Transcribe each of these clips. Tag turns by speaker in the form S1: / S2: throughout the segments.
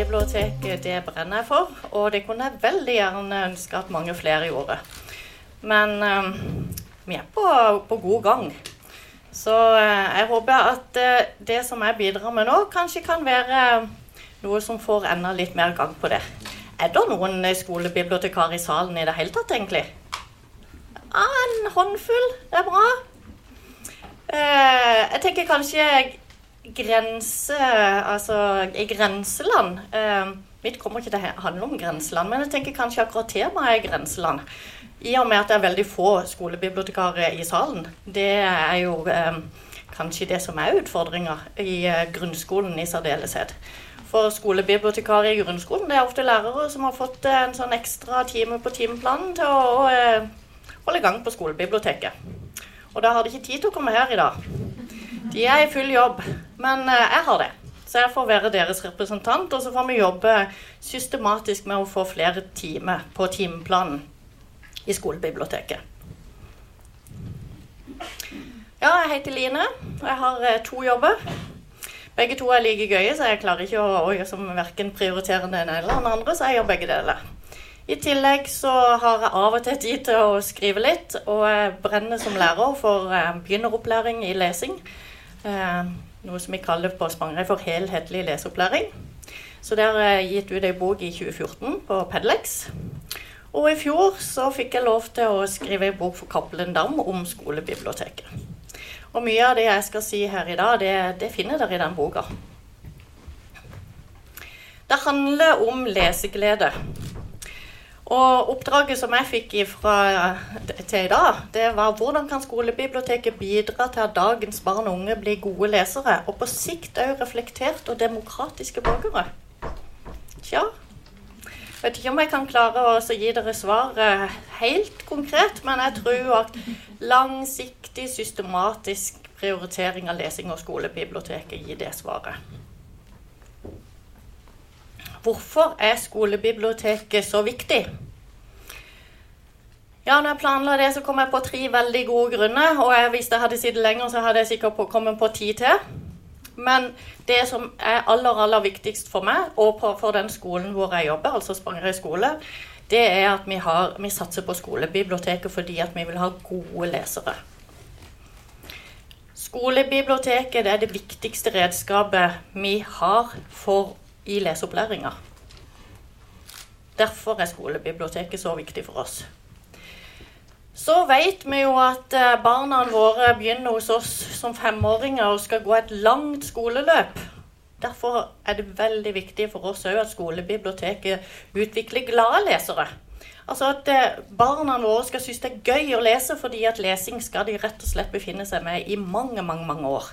S1: skolebiblioteket, det brenner jeg for. Og det kunne jeg veldig gjerne ønske at mange flere gjorde. Men eh, vi er på, på, god gang. Så eh, jeg håper at eh, det som jeg bidrar med nå, kanskje kan være noe som får enda litt mer gang på det. Er det noen skolebibliotekarer i salen i det hele tatt, egentlig? Ja, en håndfull. Det er bra. Eh, jeg tenker kanskje grense Altså i grenseland. Eh, mitt kommer ikke til å handle om grenseland, men jeg tenker kanskje akkurat temaet er grenseland. I og med at det er veldig få skolebibliotekarer i salen. Det er jo eh, kanskje det som er utfordringa i eh, grunnskolen i særdeleshet. For skolebibliotekarer i grunnskolen det er ofte lærere som har fått eh, en sånn ekstra time på timeplanen til å, å eh, holde i gang på skolebiblioteket. Og da har de ikke tid til å komme her i dag. De er i full jobb, men eh, jeg har det. Så jeg får være deres representant, og så får vi jobbe systematisk med å få flere timer på timeplanen i skolebiblioteket. Ja, jeg heter Line, og jeg har eh, to jobber. Begge to er like gøye, så jeg klarer ikke å, å som verken prioritere den ene eller den andre, så jeg gjør begge deler. I tillegg så har jeg av og til tid til å skrive litt, og jeg brenner som lærer for eh, begynneropplæring i lesing. Eh, noe som vi kaller på Spangereid for helhetlig leseopplæring. Så der jeg gitt ut ei bok i 2014 på Pedlex. Og i fjor så fikk jeg lov til å skrive en bok for Cappelen Dam om skolebiblioteket. Og mye av det jeg skal si her i dag, det, det finner dere i den boka. Det handler om leseglede. Og oppdraget som jeg fikk ifra, til i dag, det var hvordan kan skolebiblioteket bidra til at dagens barn og unge blir gode lesere, og på sikt òg reflekterte og demokratiske borgere? Tja, vet ikke om jeg kan klare å gi dere svar eh, helt konkret, men jeg tror at langsiktig, systematisk prioritering av lesing og skolebiblioteket gir det svaret. Hvorfor er skolebiblioteket så viktig? Ja, når jeg planla det, så kom jeg på tre veldig gode grunner. Og jeg, hvis jeg hadde sittet lenger, så hadde jeg sikkert kommet på ti til. Men det som er aller, aller viktigst for meg, og for den skolen hvor jeg jobber, altså Spangereid skole, det er at vi, har, vi satser på skolebiblioteket fordi at vi vil ha gode lesere. Skolebiblioteket er det viktigste redskapet vi har for i leseopplæringa. Derfor er skolebiblioteket så viktig for oss. Så vet vi jo at eh, barna våre begynner hos oss som femåringer og skal gå et langt skoleløp. Derfor er det veldig viktig for oss òg at skolebiblioteket utvikler glade lesere. Altså at eh, barna våre skal synes det er gøy å lese, fordi at lesing skal de rett og slett befinne seg med i mange, mange, mange år.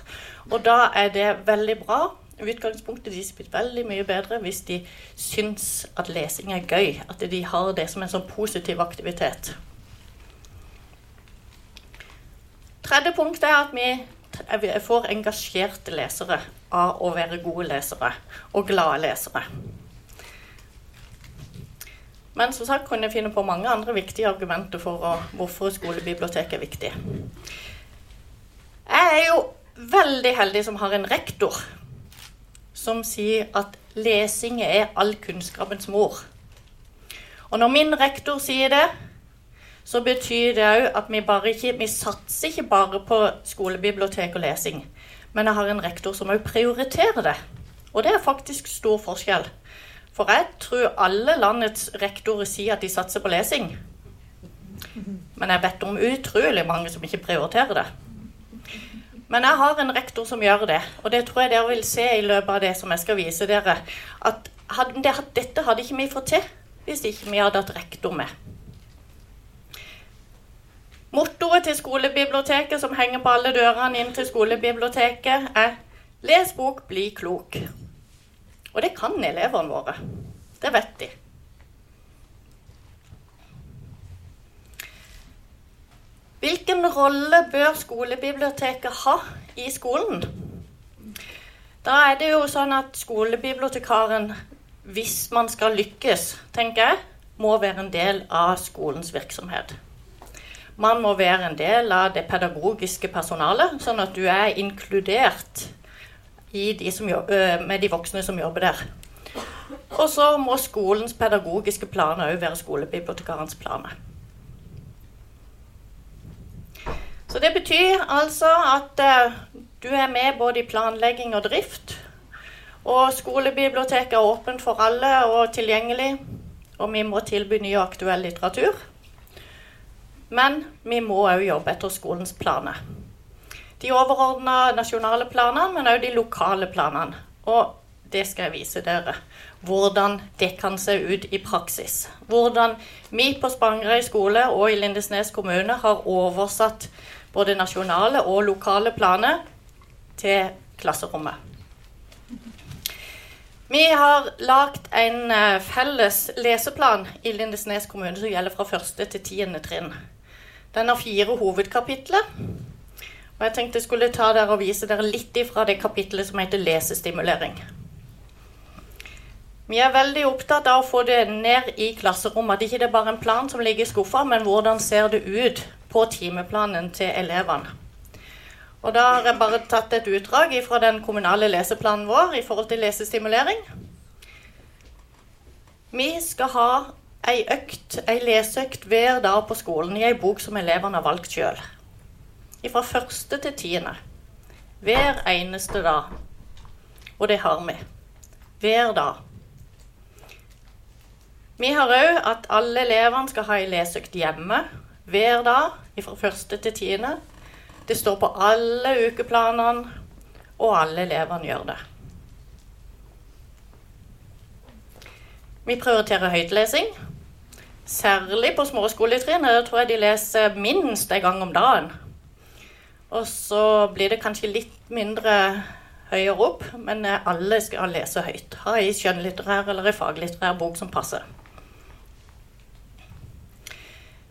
S1: Og da er det veldig bra. Utgangspunktet deres blir veldig mye bedre hvis de syns at lesing er gøy. At de har det som en sånn positiv aktivitet. Tredje punkt er at vi får engasjerte lesere av å være gode lesere og glade lesere. Men som sagt kunne jeg finne på mange andre viktige argumenter for å, hvorfor skolebibliotek er viktig. Jeg er jo veldig heldig som har en rektor som sier at lesing er all kunnskapens mor. Og når min rektor sier det, så betyr det òg at vi, bare ikke, vi satser ikke bare på skolebibliotek og lesing. Men jeg har en rektor som òg prioriterer det. Og det er faktisk stor forskjell. For jeg tror alle landets rektorer sier at de satser på lesing. Men jeg vet om utrolig mange som ikke prioriterer det. Men jeg har en rektor som gjør det, og det tror jeg dere vil se i løpet av det som jeg skal vise dere. At dette hadde ikke vi fått til hvis ikke vi hadde hatt rektor med. Mottoet til skolebiblioteket som henger på alle dørene inn til skolebiblioteket, er 'Les bok, bli klok'. Og det kan elevene våre. Det vet de. Hvilken rolle bør skolebiblioteket ha i skolen? Da er det jo sånn at skolebibliotekaren, hvis man skal lykkes, tenker jeg, må være en del av skolens virksomhet. Man må være en del av det pedagogiske personalet, sånn at du er inkludert de jobber, med de voksne som jobber der. Og så må skolens pedagogiske planer òg være skolebibliotekarens planer. Så det betyr altså at uh, du er med både i planlegging og drift. Og skolebiblioteket er åpent for alle og tilgjengelig. Og vi må tilby ny og aktuell litteratur. Men vi må òg jobbe etter skolens planer. De overordna nasjonale planene, men òg de lokale planene. Og det skal jeg vise dere. Hvordan det kan se ut i praksis. Hvordan vi på Spangereid skole og i Lindesnes kommune har oversatt både nasjonale og lokale planer til klasserommet. Vi har lagd en eh, felles leseplan i Lindesnes kommune som gjelder fra første til tiende trinn. Den har fire hovedkapitler. Og jeg tenkte jeg skulle ta dere og vise dere litt ifra det kapitlet som heter lesestimulering. Vi er veldig opptatt av å få det ned i klasserommet. At ikke det er bare en plan som ligger i skuffa, men hvordan ser det ut på timeplanen til elevene. Og da har jeg bare tatt et utdrag fra den kommunale leseplanen vår i forhold til lesestimulering. Vi skal ha ei økt, ei leseøkt hver dag på skolen i ei bok som elevene har valgt sjøl. Fra første til tiende. Hver eneste dag. Og det har vi. Hver dag. Vi har òg at alle elevene skal ha ei leseøkt hjemme hver dag fra første til tiende. Det står på alle ukeplanene, og alle elevene gjør det. Vi prioriterer høytlesing. Særlig på småskoletrinnet. Tror jeg de leser minst en gang om dagen. Og så blir det kanskje litt mindre høyere opp, men alle skal lese høyt. Ha ei skjønnlitterær eller ei faglitterær bok som passer.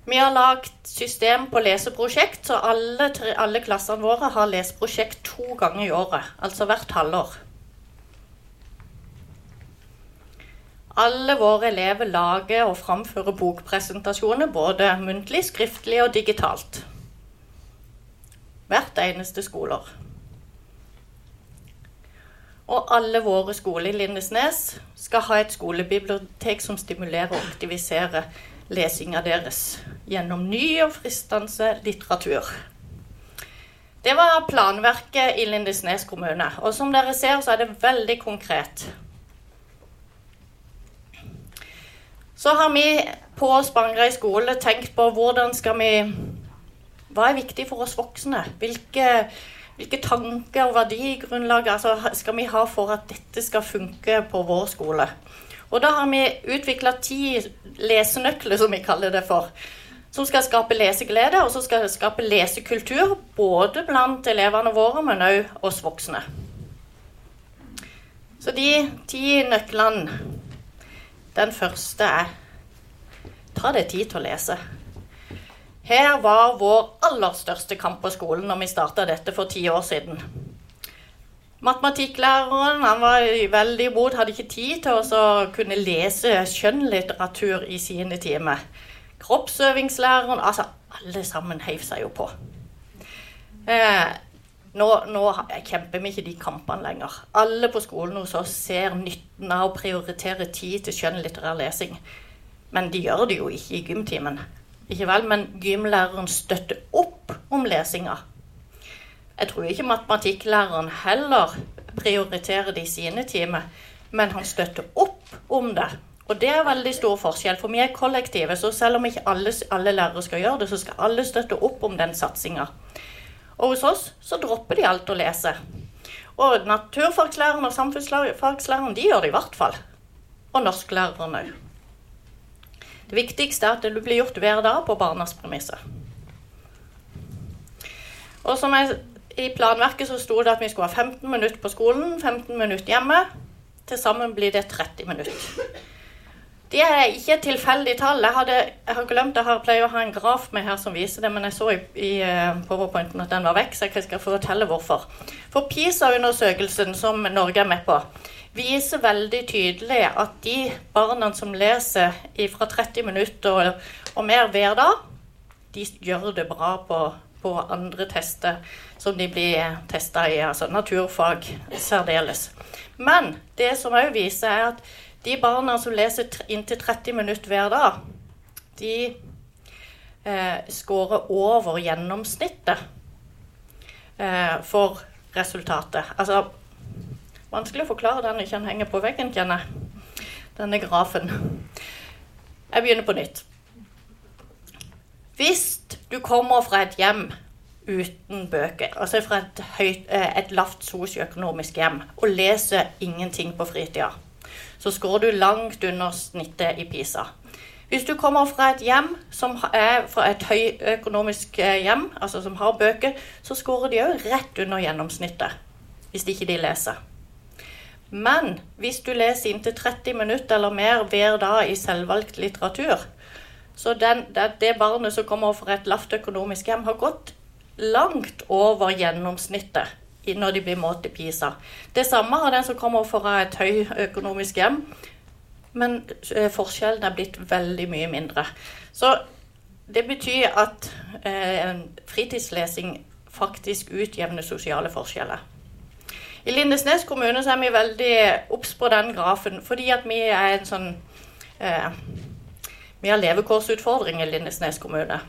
S1: Vi har lagd system på leseprosjekt, så alle, alle, klassene våre har leseprosjekt to ganger i året. Altså hvert halvår. Alle våre elever lager og framfører bokpresentasjoner både muntlig, skriftlig og digitalt. Hvert eneste skoleår. Og alle våre skoler i Lindesnes skal ha et skolebibliotek som stimulerer og aktiviserer lesinga deres gjennom ny og fristende litteratur. Det var planverket i Lindesnes kommune. Og som dere ser, så er det veldig konkret. Så har vi på Spangereid skole tenkt på hvordan skal vi Hva er viktig for oss voksne? Hvilke, hvilke tanker og verdigrunnlag altså, skal vi ha for at dette skal funke på vår skole? Og da har vi utvikla ti lesenøkler, som vi kaller det for. Som skal skape leseglede, og som skal skape lesekultur. Både blant elevene våre, men òg oss voksne. Så de ti nøklene Den første er Ta deg tid til å lese. Her var vår aller største kamp på skolen når vi starta dette for ti år siden. Matematikklæreren han var veldig imot, hadde ikke tid til å kunne lese skjønnlitteratur i sine timer. Kroppsøvingslæreren Altså, alle sammen heiv seg jo på. Eh, nå, nå, kjemper vi ikke de kampene lenger. Alle på skolen hos oss ser nytten av å prioritere tid til skjønnlitterær lesing. Men de gjør det jo ikke i gymtimen. Ikke vel? Men gymlæreren støtter opp om lesinga. Jeg tror ikke matematikklæreren heller prioriterer det i sine timer, men han støtter opp om det. Og det er veldig stor forskjell, for vi er kollektive. Så selv om ikke alle, alle lærere skal gjøre det, så skal alle støtte opp om den satsinga. Og hos oss så dropper de alt å lese. Og naturfagslæreren og samfunnsfagslæreren de gjør det i hvert fall. Og norsklæreren òg. Det viktigste er at det blir gjort hver dag på barnas premisser. Og som jeg i planverket så sto det at vi skulle ha 15 minutter på skolen, 15 minutter hjemme. Til sammen blir det 30 minutter. Det er ikke et tilfeldig tall. Jeg, hadde, jeg har glemt, jeg har pleier å ha en graf med her som viser det, men jeg så i, i uh, powerpointen at den var vekk, så jeg skal fortelle hvorfor. For PISA-undersøkelsen som Norge er med på, viser veldig tydelig at de barna som leser fra 30 minutter og, og mer hver dag, de gjør det bra på på andre tester som de blir testa i, altså naturfag særdeles. Men det som òg viser, er at De barna som leser inntil 30 minutter hver dag, de eh, scorer over gjennomsnittet eh, for resultatet. Altså Vanskelig å forklare den ikke den henger på veggen, kjenner jeg. Denne grafen. Jeg begynner på nytt. Hvis du kommer fra et hjem uten bøker, altså fra et, høyt, eh, et lavt sosioøkonomisk hjem, og leser ingenting på fritida, så skårer du langt under snittet i PISA. Hvis du kommer fra et hjem som er fra et høyøkonomisk eh, hjem, altså som har bøker, så skårer de òg rett under gjennomsnittet. Hvis ikke de leser. Men hvis du leser inntil 30 minutter eller mer hver dag i selvvalgt litteratur, så den, det, det, barnet som kommer fra et lavt økonomisk hjem, har gått langt over gjennomsnittet når de blir målt i PISA. Det samme har den som kommer fra et høyøkonomisk hjem, men eh, forskjellen er blitt veldig mye mindre. Så det betyr at eh, fritidslesing faktisk utjevner sosiale forskjeller. I Lindesnes kommune så er vi veldig obs på den grafen, fordi at vi er en sånn eh, Vi har levekårsutfordringer i Lindesnes kommune.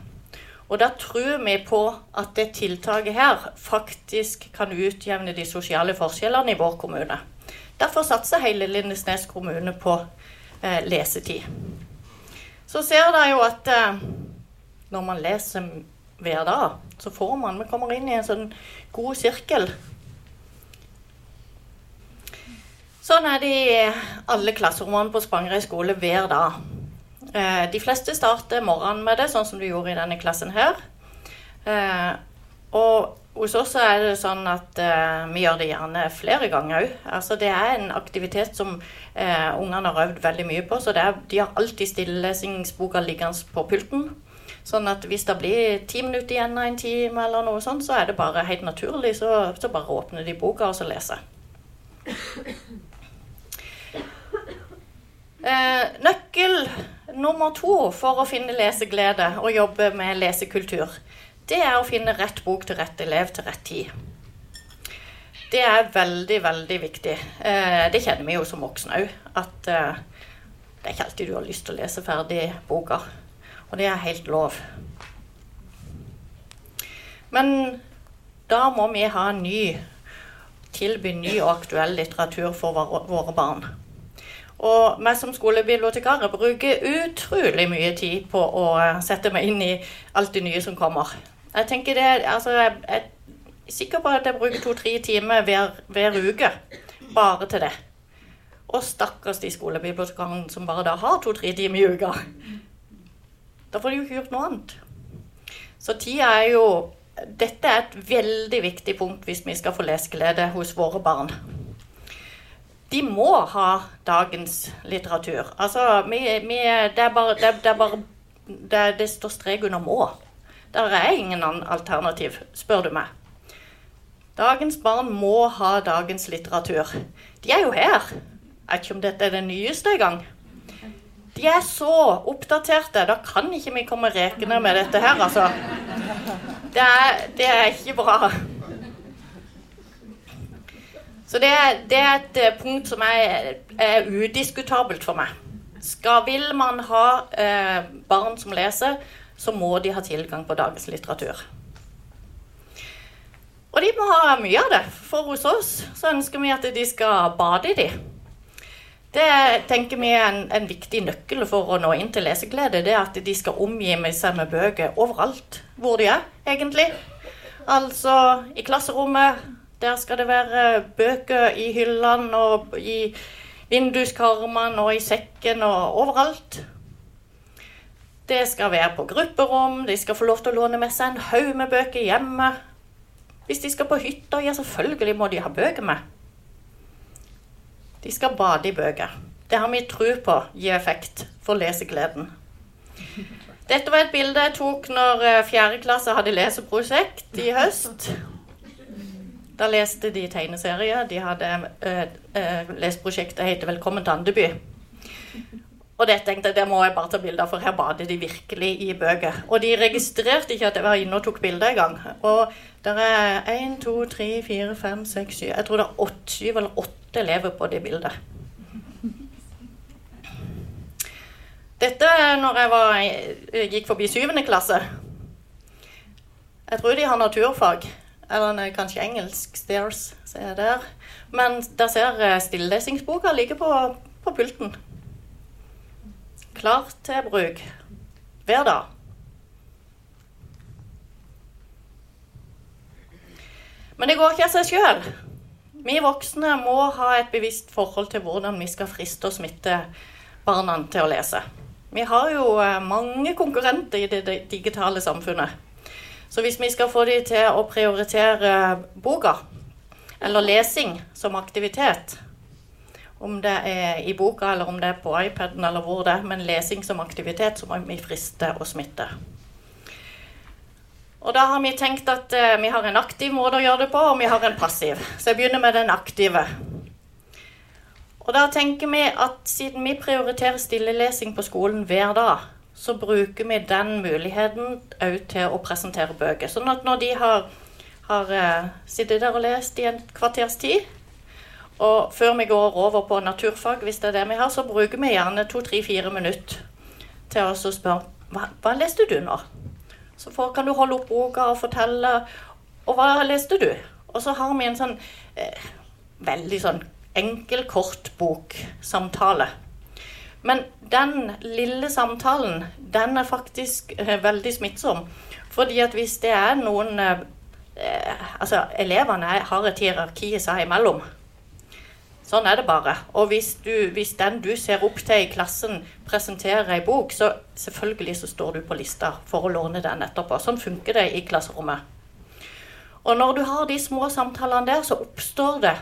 S1: Og da tror vi på at det tiltaket her faktisk kan utjevne de sosiale forskjellene i vår kommune. Derfor satser hele Lindesnes kommune på eh, lesetid. Så ser dere jo at eh, når man leser hver dag, så får man Vi kommer inn i en sånn god sirkel Sånn er det i alle klasserommene på Spangereid skole hver dag. Eh, de fleste starter morgenen med det, sånn som du gjorde i denne klassen her. Eh, og hos oss er det sånn at uh, vi gjør det gjerne flere ganger òg. Altså, det er en aktivitet som ungene har øvd veldig mye på. Så er, de har alltid stillesingsboka liggende på pulten. Sånn at hvis det blir ti minutter igjen av en time, eller noe sånt, så er det bare helt naturlig. Så, så bare åpner de boka og så leser. Eh, nøkkel nummer to for å finne leseglede og jobbe med lesekultur, det er å finne rett bok til rett elev til rett tid. Det er veldig, veldig viktig. Eh, det kjenner vi jo som voksne òg. At eh, det er ikke alltid du har lyst til å lese ferdig boka. Og det er helt lov. Men da må vi ha ny tilby ny og aktuell litteratur for våre barn. Og meg som skolebibliotekar bruker utrolig mye tid på å sette meg inn i alt det nye som kommer. Jeg tenker det, altså, jeg er sikker på at jeg bruker to-tre timer hver, hver, uke bare til det. Og stakkars de skolebibliotekarene som bare da har to-tre timer i uka. Da får de jo ikke gjort noe annet. Så tida er jo Dette er et veldig viktig punkt hvis vi skal få leseglede hos våre barn de må ha dagens litteratur. Altså, vi, vi, det er bare, det, det, er bare det, det, står strek under 'må'. Der er ingen annen alternativ, spør du meg. Dagens barn må ha dagens litteratur. De er jo her. Jeg vet ikke om dette er det nyeste engang. De er så oppdaterte. Da kan ikke vi komme rekende med dette her, altså. Det er, det er ikke bra. Så det, det, er et eh, punkt som er, er udiskutabelt for meg. Skal, vil man ha eh, barn som leser, så må de ha tilgang på dagens litteratur. Og de må ha mye av det. For hos oss så ønsker vi at de skal bade i de. Det tenker vi er en, en viktig nøkkel for å nå inn til leseglede. Det er at de skal omgi seg med bøker overalt hvor de er, egentlig. Altså i klasserommet, der skal det være bøker i hyllene og i vinduskarmene og i sekken og overalt. Det skal være på grupperom, de skal få lov til å låne med seg en haug med bøker hjemme. Hvis de skal på hytta, ja, selvfølgelig må de ha bøker med. De skal bade i bøker. Det har vi tro på gir effekt for lesegleden. Dette var et bilde jeg tok når eh, fjerde klasse hadde leseprosjekt i høst. Da leste de tegneserier. De hadde uh, uh, lest prosjektet heter 'Velkommen til Andeby'. Og det tenkte jeg, det må jeg bare ta bilde av, for her bader de virkelig i bøker. Og de registrerte ikke at jeg var inne og tok bilde engang. Og det er én, to, tre, fire, fem, seks, syv Jeg tror det er åtte, syv eller åtte elever på det bildet. Dette er når jeg var, gikk forbi syvende klasse. Jeg tror de har naturfag. Eller kanskje engelsk. Stairs, ser jeg der. Men der ser stillesingsboka ligge på, på pulten. Klar til bruk hver dag. Men det går ikke av seg sjøl. Vi voksne må ha et bevisst forhold til hvordan vi skal friste og smitte barna til å lese. Vi har jo eh, mange konkurrenter i det digitale samfunnet. Så hvis vi skal få dem til å prioritere boka, eller lesing som aktivitet, om det er i boka eller om det er på iPaden eller hvor det er, men lesing som aktivitet, så må vi friste og smitte. Og da har vi tenkt at eh, vi har en aktiv måte å gjøre det på, og vi har en passiv. Så jeg begynner med den aktive. Og da tenker vi at siden vi prioriterer stillelesing på skolen hver dag, så bruker vi den muligheten òg til å presentere bøker. Sånn at når de har, har uh, sittet der og lest i en kvarters tid, og før vi går over på naturfag, hvis det er det vi har, så bruker vi gjerne to-tre-fire minutter til å spørre hva, hva leste du nå? Så for, kan du holde opp boka og fortelle. Og hva leste du? Og så har vi en sånn eh, veldig sånn enkel, kort boksamtale. Men den lille samtalen, den er faktisk eh, veldig smittsom. Fordi at hvis det er noen eh, Altså, elevene har et hierarki seg imellom. Sånn er det bare. Og hvis, du, hvis, den du ser opp til i klassen, presenterer ei bok, så selvfølgelig så står du på lista for å låne den etterpå. Sånn funker det i klasserommet. Og når du har de små samtalene der, så oppstår det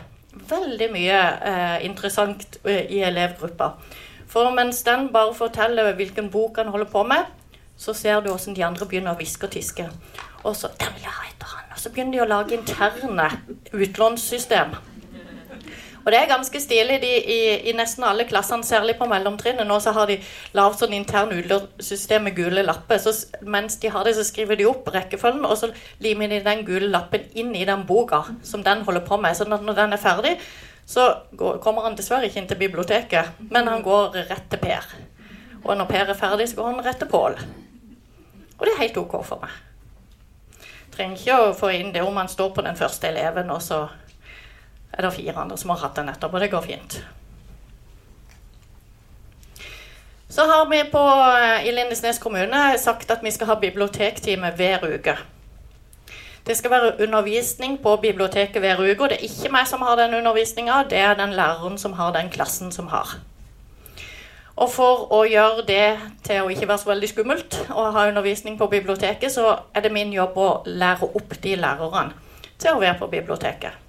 S1: veldig mye eh, interessant eh, i elevgruppa. For mens den bare forteller hvilken bok han holder på med, så ser du hvordan de andre begynner å hviske og tiske. Og så den vil jeg ha etter han. Og så begynner de å lage interne utlånssystem. Og det er ganske stilig. De, i, i, nesten alle klassene, særlig på mellomtrinnet, nå så har de lagd sånn intern utlånssystem med gule lapper. Så mens de har det, så skriver de opp rekkefølgen, og så limer de den gule lappen inn i den boka som den holder på med. Så når den er ferdig, så går, kommer han dessverre ikke inn til biblioteket, men han går rett til Per. Og når Per er ferdig, så går han rett til Pål. Og det er helt OK for meg. Trenger ikke å få inn det om han står på den første eleven, og så er det fire andre som har hatt den etterpå. Det går fint. Så har vi på, i Lindesnes kommune sagt at vi skal ha bibliotektime hver uke. Det skal være undervisning på biblioteket hver uke. Og det er ikke meg som har den undervisninga, det er den læreren som har den klassen som har. Og for å gjøre det til å ikke være så veldig skummelt å ha undervisning på biblioteket, så er det min jobb å lære opp de lærerne til å være på biblioteket.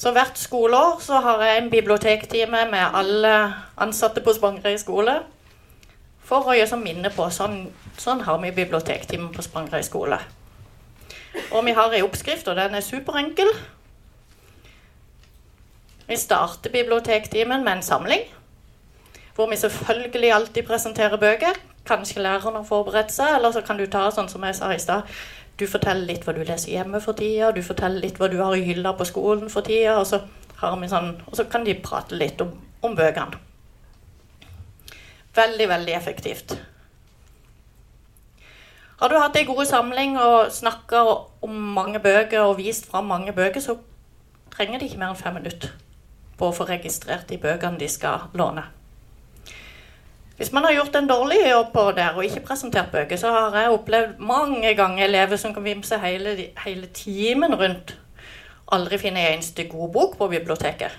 S1: Så hvert skoleår så har jeg en bibliotektime med alle ansatte på Spangereid skole. For å gjøre som minne på sånn, sånn har vi bibliotektime på Spangereid skole. Og vi har ei oppskrift, og den er superenkel. Vi starter bibliotektimen med en samling. Hvor vi selvfølgelig alltid presenterer bøker. Kanskje læreren har forberedt seg, eller så kan du ta sånn som jeg sa i stad. Du forteller litt hva du leser hjemme for tida, du forteller litt hva du har i hylla på skolen for tida, og så, sånn, og så kan de prate litt om, om bøkene. Veldig, veldig effektivt. Har du hatt ei god samling og snakka om mange bøker og vist fram mange bøker, så trenger de ikke mer enn fem minutter på å få registrert de bøkene de skal låne. Hvis man har gjort en dårlig jobb på der og ikke presentert bøker, så har jeg opplevd mange ganger elever som kan vimse hele, hele timen rundt. Aldri finne en eneste god bok på biblioteket.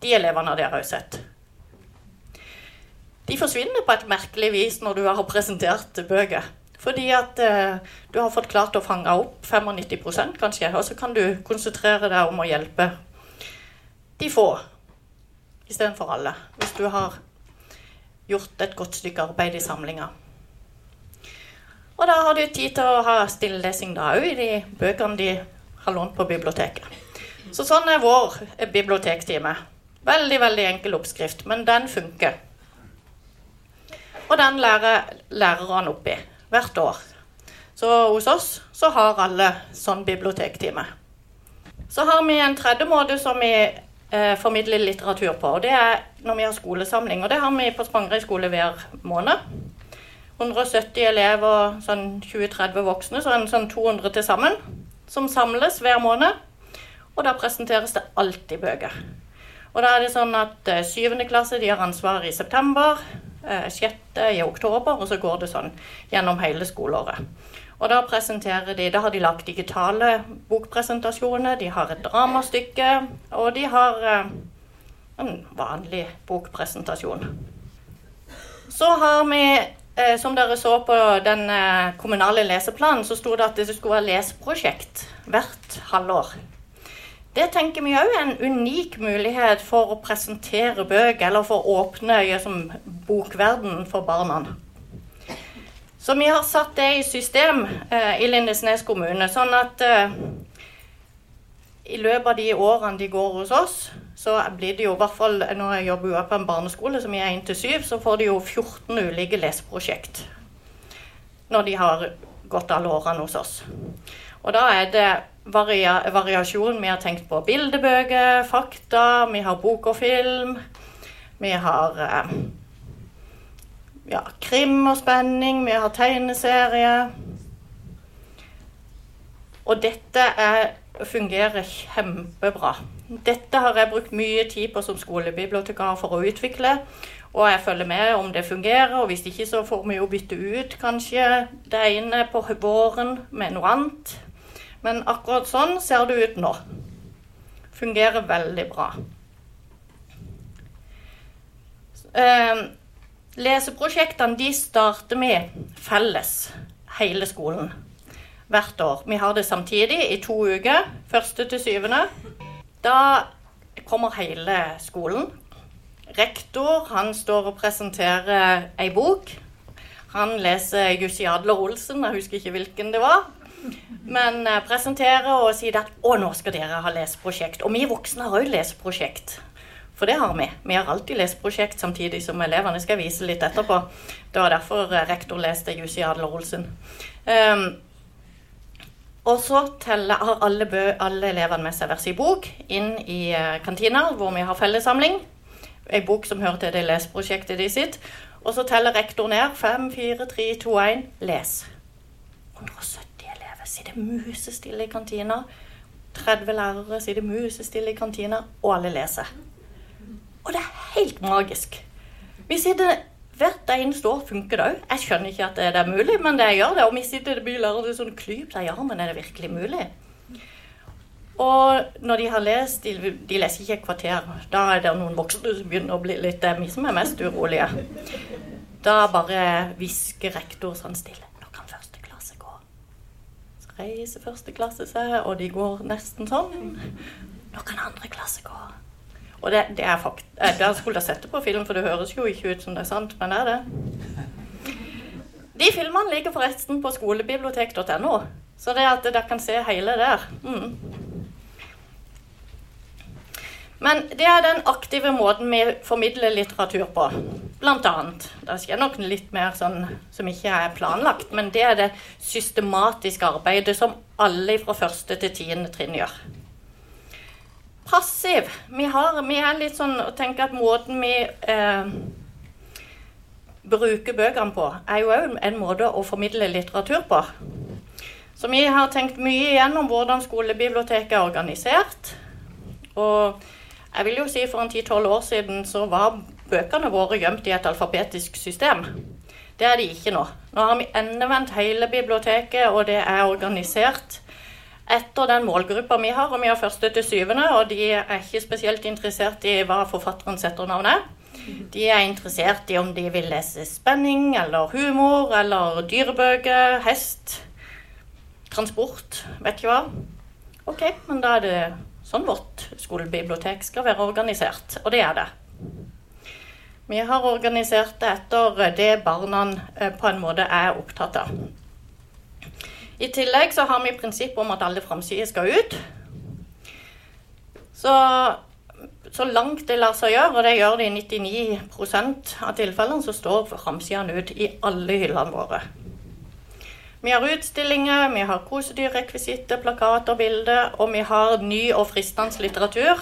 S1: De elevene har dere jo sett. De forsvinner på et merkelig vis når du har presentert bøker. Fordi at eh, du har fått klart å fange opp 95% kanskje, og så kan du konsentrere deg om å hjelpe de få istedenfor alle. Hvis du har gjort et godt stykke arbeid i samlinga. Og da har du tid til å ha stillelesing da òg i de bøkene de har lånt på biblioteket. Så sånn er vår bibliotektime. Veldig, veldig enkel oppskrift, men den funker. Og den lærer lærerne oppi hvert år. Så hos oss så har alle sånn bibliotektime. Så har vi en tredje måte som vi eh, formidler litteratur på. og Det er når vi har skolesamling. Og det har vi på Spangereid skole hver måned. 170 elever, sånn 20-30 voksne, så en sånn 200 til sammen, som samles hver måned. Og da presenteres det alltid bøker. Og da er det sånn at eh, syvende klasse de har ansvar i september, eh, sjette i oktober, og så går det sånn gjennom hele skoleåret. Og da presenterer de Da har de lagt digitale bokpresentasjoner, de har et dramastykke, og de har eh, en vanlig bokpresentasjon. Så har vi eh, som dere så på den eh, kommunale leseplanen, så sto det at det skulle være leseprosjekt hvert halvår. Det tenker vi òg er en unik mulighet for å presentere bøker, eller for å åpne som bokverden for barna. Så vi har satt det i system eh, i Lindesnes kommune, sånn at eh, i løpet av de årene de går hos oss, så blir det jo i hvert fall Når jeg jobber jo på en barneskole som er 1-7, så får de jo 14 ulike leseprosjekt når de har gått alle årene hos oss. Og da er det varia variasjon. Vi har tenkt på bildebøker, fakta, vi har bok og film. Vi har eh, ja, krim og spenning, vi har tegneserie. Og dette er, fungerer kjempebra. Dette har jeg brukt mye tid på som skolebibliotekar for å utvikle. Og jeg følger med om det fungerer, og hvis ikke så får vi jo bytte ut kanskje det ene på våren med noe annet. Men akkurat sånn ser det ut nå. Fungerer veldig bra. Eh, leseprosjektene de starter med felles, hele skolen, hvert år. Vi har det samtidig i to uker, første til syvende. Da kommer hele skolen. Rektor han står og presenterer ei bok. Han leser Jussi Adler Olsen, jeg husker ikke hvilken det var. Men uh, presentere og si at 'Å, nå skal dere ha leseprosjekt'. Og vi voksne har òg leseprosjekt. For det har vi. Vi har alltid leseprosjekt samtidig som elevene. Skal vise litt etterpå. Det var derfor eh, rektor leste Jussi Adler Olsen. Um, og så har alle, bø, alle, elevene med seg hver sin bok inn i uh, kantina, hvor vi har fellessamling. Ei bok som hører til det leseprosjektet de sitt. Og så teller rektor ned. 5, 4, 3, 2, 1. Les. 170 elever sitter musestille i kantina. 30 lærere sitter musestille i kantina, og alle leser. Og det er helt magisk. Vi sitter Hvert eneste år funker det òg. Jeg skjønner ikke at det er mulig, men det gjør det. Og vi sitter i bylærere til sånn klyp seg i armen. Er det virkelig mulig? Og når de har lest De, de leser ikke et kvarter. Da er det noen voksne som begynner å bli litt Det er vi som er mest urolige. Da bare hvisker rektor sånn stille. Nå kan første klasse gå. Så reiser første klasse seg, og de går nesten sånn. Nå kan andre klasse gå. Og det, det er fakt... Jeg skulle ha sett det på film, for det høres jo ikke ut som det er sant, men det er det. De filmene ligger forresten på skolebibliotek.no, så det at dere kan se hele der. Mm. Men det er den aktive måten vi formidler litteratur på. Blant annet. Det skjer nok litt mer sånn som ikke er planlagt, men det er det systematiske arbeidet som alle fra første til tiende trinn gjør passiv. Vi, har, vi, er litt sånn å tenke at måten vi eh, bruker bøkene på, er jo òg en måte å formidle litteratur på. Så vi har tenkt mye igjennom hvordan skolebiblioteket er organisert. Og jeg vil jo si for en 10-12 år siden så var bøkene våre gjemt i et alfabetisk system. Det er de ikke nå. Nå har vi endevendt hele biblioteket, og det er organisert etter den målgruppa vi har, og vi har første til syvende, og de er ikke spesielt interessert i hva forfatterens setter navnet. De er interessert i om de vil lese spenning eller humor eller dyrebøker, hest, transport, vet ikke hva. Ok, men da er det sånn vårt skolebibliotek skal være organisert, og det er det. Vi har organisert det etter det barna eh, på en måte er opptatt av. I tillegg så har vi prinsippet om at alle framsider skal ut. Så, så, langt det lar seg gjøre, og det gjør det i 99% av tilfellene, så står framsidene ut i alle hyllene våre. Vi har utstillinger, vi har kosedyrrekvisitter, plakater, bilder, og vi har ny og fristende litteratur.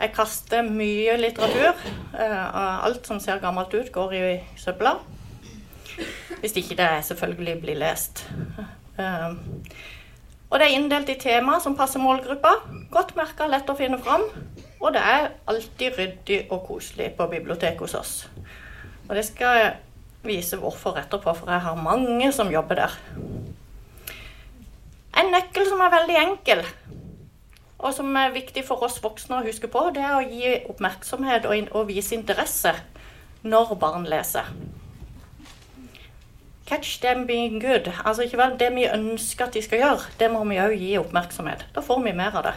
S1: Jeg kaster mye litteratur. Uh, alt som ser gammelt ut, går i søpla. Hvis ikke det selvfølgelig blir lest. Uh, og det er inndelt i temaer som passer målgruppa. Godt merka, lett å finne fram. Og det er alltid ryddig og koselig på biblioteket hos oss. Og det skal vise hvorfor etterpå, for jeg har mange som jobber der. En nøkkel som er veldig enkel, og som er viktig for oss voksne å huske på, det er å gi oppmerksomhet og, og vise interesse når barn leser. Catch them being good. Altså ikke vel det vi ønsker at de skal gjøre, det må vi òg gi oppmerksomhet. Da får vi mer av det.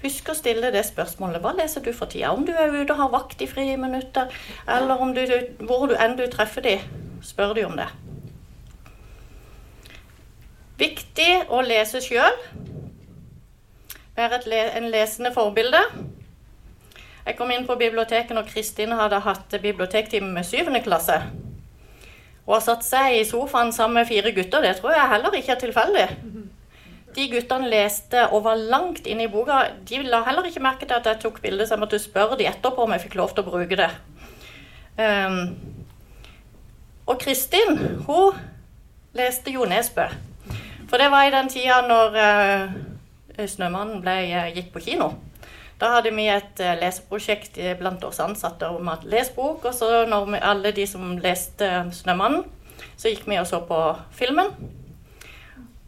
S1: Husk å stille det spørsmålet. Hva leser du for tida? Om du er ute og har vakt i friminutter, eller om du, hvor du enn du treffer de, spør de om det. Viktig å lese sjøl. Være le en lesende forbilde. Jeg kom inn på biblioteket når Kristin hadde hatt bibliotektime med syvende klasse. Hun har satt seg i sofaen sammen med fire gutter. Det tror jeg heller ikke er tilfeldig. De guttene leste og var langt inne i boka. De la heller ikke merke til at jeg tok bilde, så jeg måtte spørre de etterpå om jeg fikk lov til å bruke det. Um, og Kristin, hun leste Jo Nesbø. For det var i den tida når uh, 'Snømannen' ble, uh, gikk på kino. Da hadde vi et uh, leseprosjekt blant oss ansatte om at les bok. Og så når vi, alle de som leste 'Snømannen', så gikk vi og så på filmen.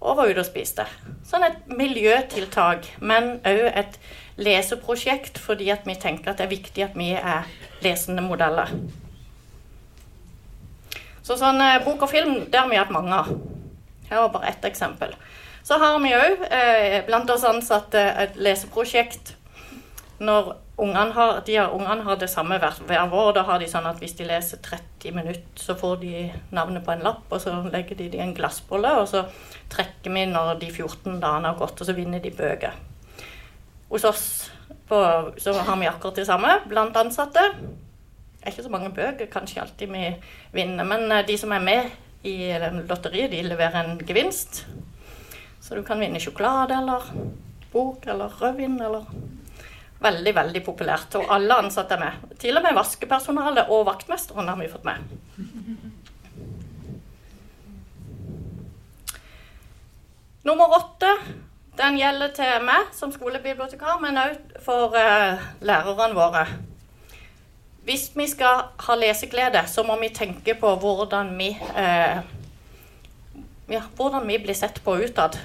S1: Og var ute og spiste. Sånn et miljøtiltak, men òg et leseprosjekt fordi at vi tenker at det er viktig at vi er lesende modeller. Så sånn bok og film, det har vi hatt mange av. Her var bare ett eksempel. Så har vi òg eh, blant oss ansatte et leseprosjekt når ungene har, de har, ungene har det samme hver, hver vår. Da har de sånn at hvis de leser 30 minutter, så får de navnet på en lapp, og så legger de det i en glassbolle, og så trekker vi når de 14 dagene har gått, og så vinner de bøker. Hos oss på, så har vi akkurat det samme blant ansatte. Det er ikke så mange bøker kanskje alltid vi vinner, men eh, de som er med i lotteriet, de leverer en gevinst. Så du kan vinne sjokolade eller bok eller rødvin eller Veldig, veldig populært. Og alle ansatte er med. Til og med vaskepersonalet og vaktmesteren har vi fått med. Nummer åtte den gjelder til meg som skolebibliotekar, men òg for uh, lærerne våre. Hvis vi skal ha leseglede, så må vi tenke på hvordan vi, eh, ja, hvordan vi blir sett på utad.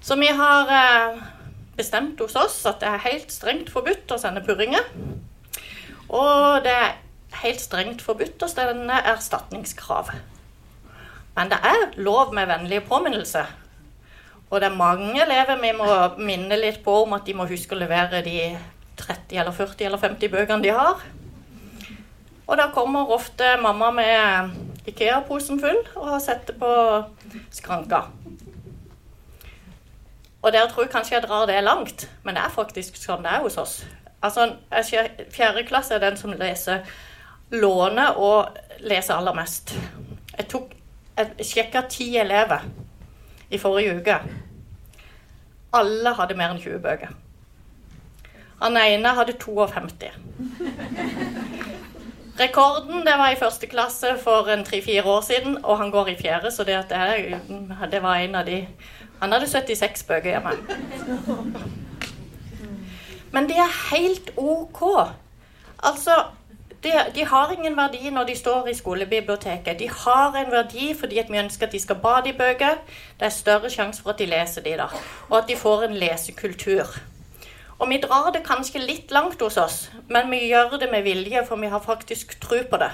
S1: Så vi har eh, bestemt hos oss at det er helt strengt forbudt å sende purringer. Og det er helt strengt forbudt å sende erstatningskrav. Men det er lov med vennlige påminnelser. Og det er mange elever vi må minne litt på om at de må huske å levere de 30 eller 40 eller 50 bøkene de har. Og da kommer ofte mamma med Ikea-posen full og setter på skranka. Og der tror jeg kanskje jeg drar det langt, men det er faktisk sånn det er hos oss. Altså, Fjerde klasse er den som leser låner og leser aller mest. Jeg, tok, jeg sjekka ti elever i forrige uke. Alle hadde mer enn 20 bøker. Han ene hadde 52. Rekorden det var i første klasse for en tre-fire år siden, og han går i fjerde, så det, det, det var en av de Han hadde 76 bøker hjemme. Men det er helt OK. Altså, de, de, har ingen verdi når de står i skolebiblioteket. De har en verdi fordi at vi ønsker at de skal bade i bøker. Det er større sjanse for at de leser de da, og at de får en lesekultur. Og vi drar det kanskje litt langt hos oss, men vi gjør det med vilje, for vi har faktisk tro på det.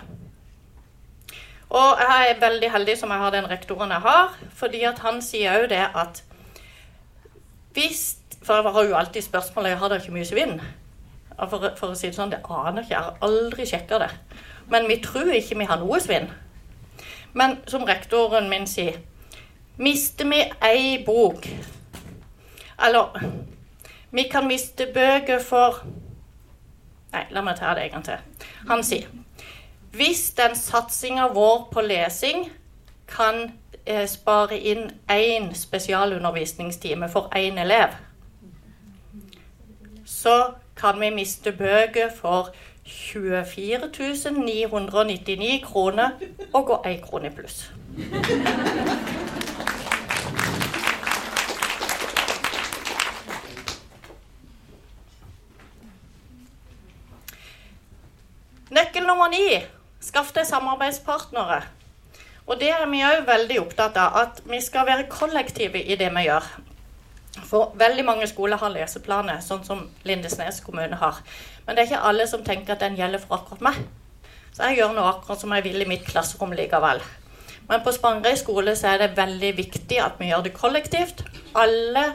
S1: Og jeg er veldig heldig som jeg har den rektoren jeg har, fordi at han sier òg det at hvis For jeg har jo alltid spørsmålet jeg har da ikke mye svinn. For, for, å si det sånn, det aner ikke. Jeg har aldri sjekka det. Men vi tror ikke vi har noe svinn. Men som rektoren min sier Mister vi ei bok, eller vi kan miste bøker for Nei, la meg ta det en gang til. Han sier hvis den satsinga vår på lesing kan eh, spare inn én spesialundervisningstime for én elev, så kan vi miste bøker for 24 999 kroner og gå én krone i pluss. Nøkkel nummer ni skaff deg samarbeidspartnere. Og det er vi òg veldig opptatt av, at vi skal være kollektive i det vi gjør. For veldig mange skoler har leseplaner, sånn som Lindesnes kommune har. Men det er ikke alle som tenker at den gjelder for akkurat meg. Så jeg gjør noe akkurat som jeg vil i mitt klasserom likevel. Men på Spangereid skole så er det veldig viktig at vi gjør det kollektivt. Alle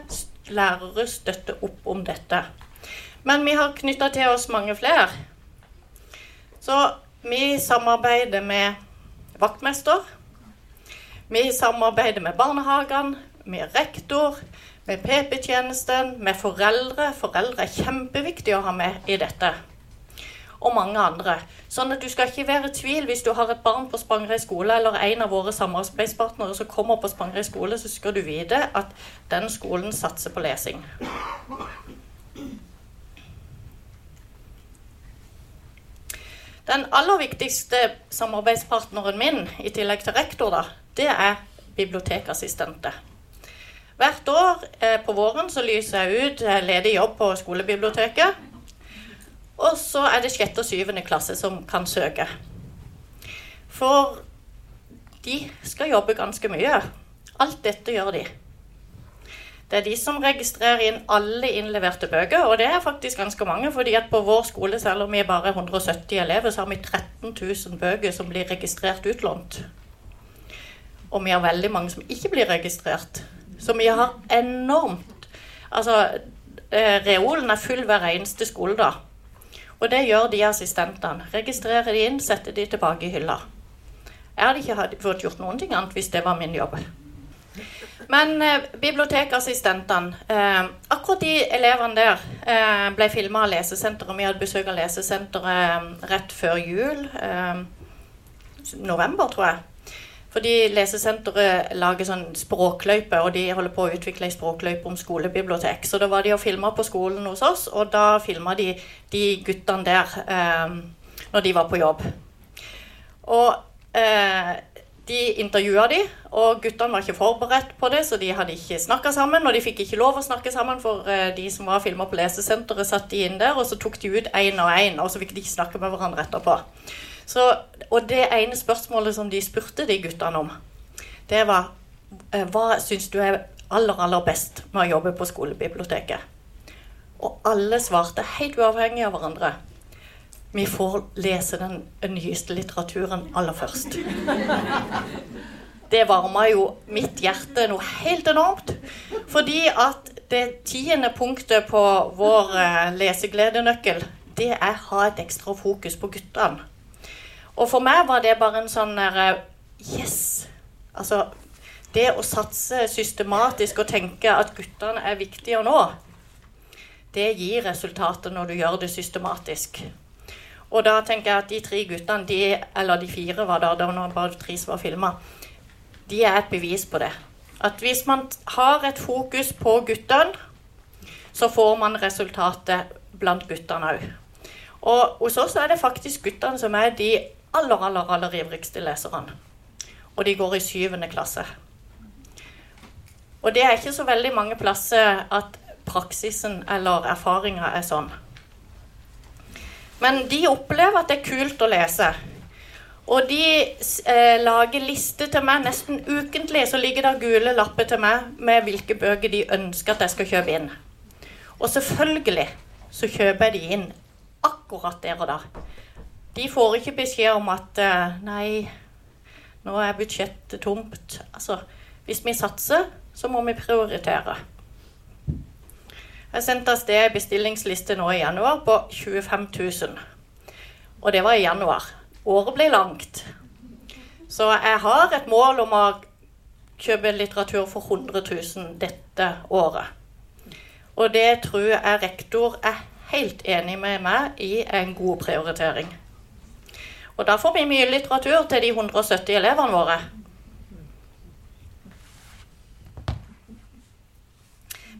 S1: lærere støtter opp om dette. Men vi har knytta til oss mange flere. Så vi samarbeider med vaktmester. Vi samarbeider med barnehagene, med rektor, med PP-tjenesten, med foreldre. Foreldre er kjempeviktig å ha med i dette. Og mange andre. Sånn at du skal ikke være i tvil hvis du har et barn på Spangereid skole eller en av våre samarbeidspartnere som kommer på Spangereid skole, så skal du vite at den skolen satser på lesing. Den aller viktigste samarbeidspartneren min, i tillegg til rektor, da, det er bibliotekassistenter. Hvert år eh, på våren så lyser jeg ut eh, ledig jobb på skolebiblioteket. Og så er det sjette og syvende klasse som kan søke. For de skal jobbe ganske mye. Alt dette gjør de. Det er de som registrerer inn alle innleverte bøker, og det er faktisk ganske mange. fordi at på vår skole, selv om vi er bare 170 elever, så har vi 13 000 bøker som blir registrert utlånt. Og vi har veldig mange som ikke blir registrert. Så vi har enormt Altså, eh, reolen er full hver eneste skoledag. Og det gjør de assistentene. Registrerer de inn, setter de tilbake i hylla. Jeg hadde ikke fått gjort noen ting annet hvis det var min jobb. Men eh, bibliotekassistentene eh, Akkurat de elevene der eh, ble filma av Lesesenteret. Vi hadde besøk av Lesesenteret eh, rett før jul. Eh, november, tror jeg. Fordi Lesesenteret lager sånn språkløype, og de holder på å utvikle ei språkløype om skolebibliotek. Så da var de og filma på skolen hos oss, og da filma de de guttene der eh, når de var på jobb. Og de intervjua de, og guttene var ikke forberedt på det, så de hadde ikke snakka sammen. Og de fikk ikke lov å snakke sammen, for eh, de som var filma på lesesenteret, satt de inn der, og så tok de ut én og én, og så fikk de ikke snakke med hverandre etterpå. Så, og det ene spørsmålet som de spurte de guttene om, det var eh, hva syns du er aller, aller best med å jobbe på skolebiblioteket? Og alle svarte helt uavhengig av hverandre. Vi får lese den nyeste litteraturen aller først. Det varma jo mitt hjerte noe helt enormt. Fordi at det tiende punktet på vår eh, lesegledenøkkel, det er å ha et ekstra fokus på guttene. Og for meg var det bare en sånn der Yes! Altså Det å satse systematisk og tenke at guttene er viktige nå, det gir resultater når du gjør det systematisk. Og da tenker jeg at de tre guttene, de, eller de fire var da, det var bare tre som var filma, de er et bevis på det. At hvis man har et fokus på guttene, så får man resultatet blant guttene òg. Og hos oss er det faktisk guttene som er de aller, aller, aller ivrigste leserne. Og de går i syvende klasse. Og det er ikke så veldig mange plasser at praksisen eller erfaringa er sånn. Men de opplever at det er kult å lese. Og de eh, lager liste til meg nesten ukentlig. Så ligger det gule lapper til meg med hvilke bøker de ønsker at jeg skal kjøpe inn. Og selvfølgelig så kjøper jeg de inn akkurat der og da. De får ikke beskjed om at eh, Nei, nå er budsjettet tomt. Altså, hvis vi satser, så må vi prioritere. Jeg sendte av sted bestillingsliste nå i januar på 25 000. Og det var i januar. Året ble langt. Så jeg har et mål om å kjøpe litteratur for 100 000 dette året. Og det tror jeg rektor er helt enig med meg i en god prioritering. Og da får vi mye litteratur til de 170 elevene våre.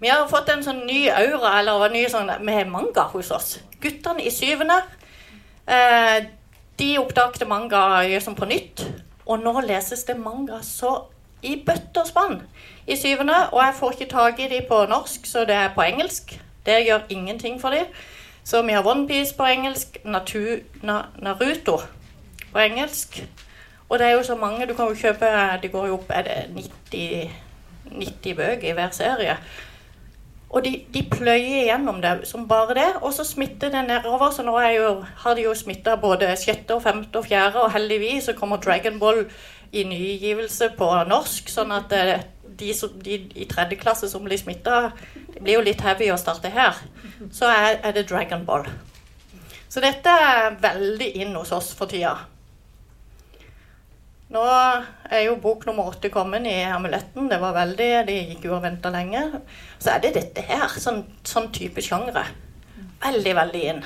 S1: Vi har fått en sånn ny aura eller en ny sånn, med manga hos oss. Guttene i syvende eh, de oppdaget manga liksom på nytt. Og nå leses det manga så i bøtter og spann i syvende. Og jeg får ikke tak i de på norsk, så det er på engelsk. Det gjør ingenting for de. Så vi har OnePiece på engelsk, Natu, na, Naruto på engelsk. Og det er jo så mange Du kan jo kjøpe Det går jo opp er det 90, 90 bøker i hver serie. Og de, de, pløyer gjennom det som bare det, og så smitter det nedover. Så nå jo, har de jo smitta både sjette, og femte og fjerde, og heldigvis så kommer Dragon Ball i nygivelse på norsk. Sånn at de, de, de i tredje klasse som blir smitta, det blir jo litt heavy å starte her. Så er, er det Dragon Ball. Så dette er veldig inn hos oss for tida. Nå er jo bok nummer åtte kommet i Amuletten. Det var veldig, De gikk jo og venta lenge. Så er det dette her. Sånn, sånn type sjangre. Veldig, veldig inn.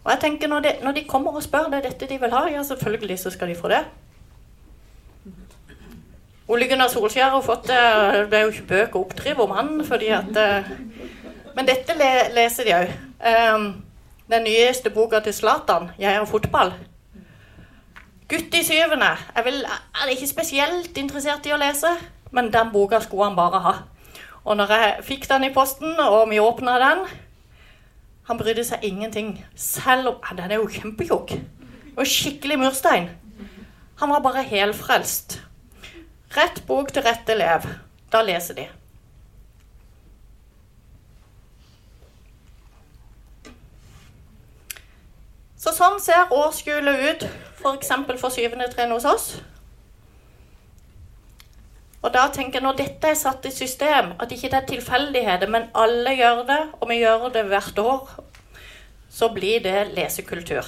S1: Og jeg tenker når de, når de kommer og spør det er dette de vil ha, ja, selvfølgelig så skal de få det. Ole Gunnar Solskjær har fått det. Det er jo ikke bøker å oppdrive om han, fordi at eh, Men dette leser de òg. Den nyeste boka til Zlatan, 'Jeg er fotball'. Gutt i syvende. Jeg vil, er ikke spesielt interessert i å lese, men den boka skulle han bare ha. Og når jeg fikk den i posten, og vi åpna den Han brydde seg ingenting. Selv om Den er jo kjempetjukk. Og skikkelig murstein. Han var bare helfrelst. Rett bok til rett elev. Da leser de. Så sånn ser årsskole ut, f.eks. for, for syvende trinn hos oss. Og da tenker jeg Når dette er satt i system, at ikke det er tilfeldigheter, men alle gjør det, og vi gjør det hvert år, så blir det lesekultur.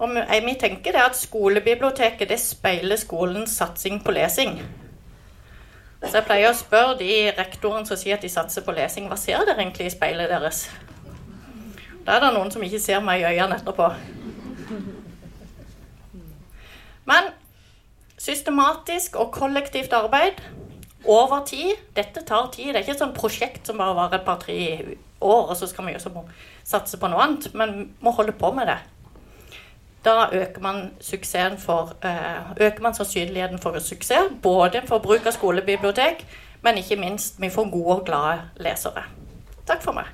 S1: Og vi tenker det at Skolebiblioteket det speiler skolens satsing på lesing. Så jeg pleier å spørre de rektorene som sier at de satser på lesing, hva ser dere egentlig i speilet deres? Da er det noen som ikke ser meg i øynene etterpå. Men systematisk og kollektivt arbeid over tid Dette tar tid. Det er ikke et sånt prosjekt som bare varer et par-tre år, og så skal vi også satse på noe annet. Men må holde på med det. Da øker man, for, øh, øker man sannsynligheten for suksess. Både for bruk av skolebibliotek, men ikke minst vi får gode og glade lesere. Takk for meg.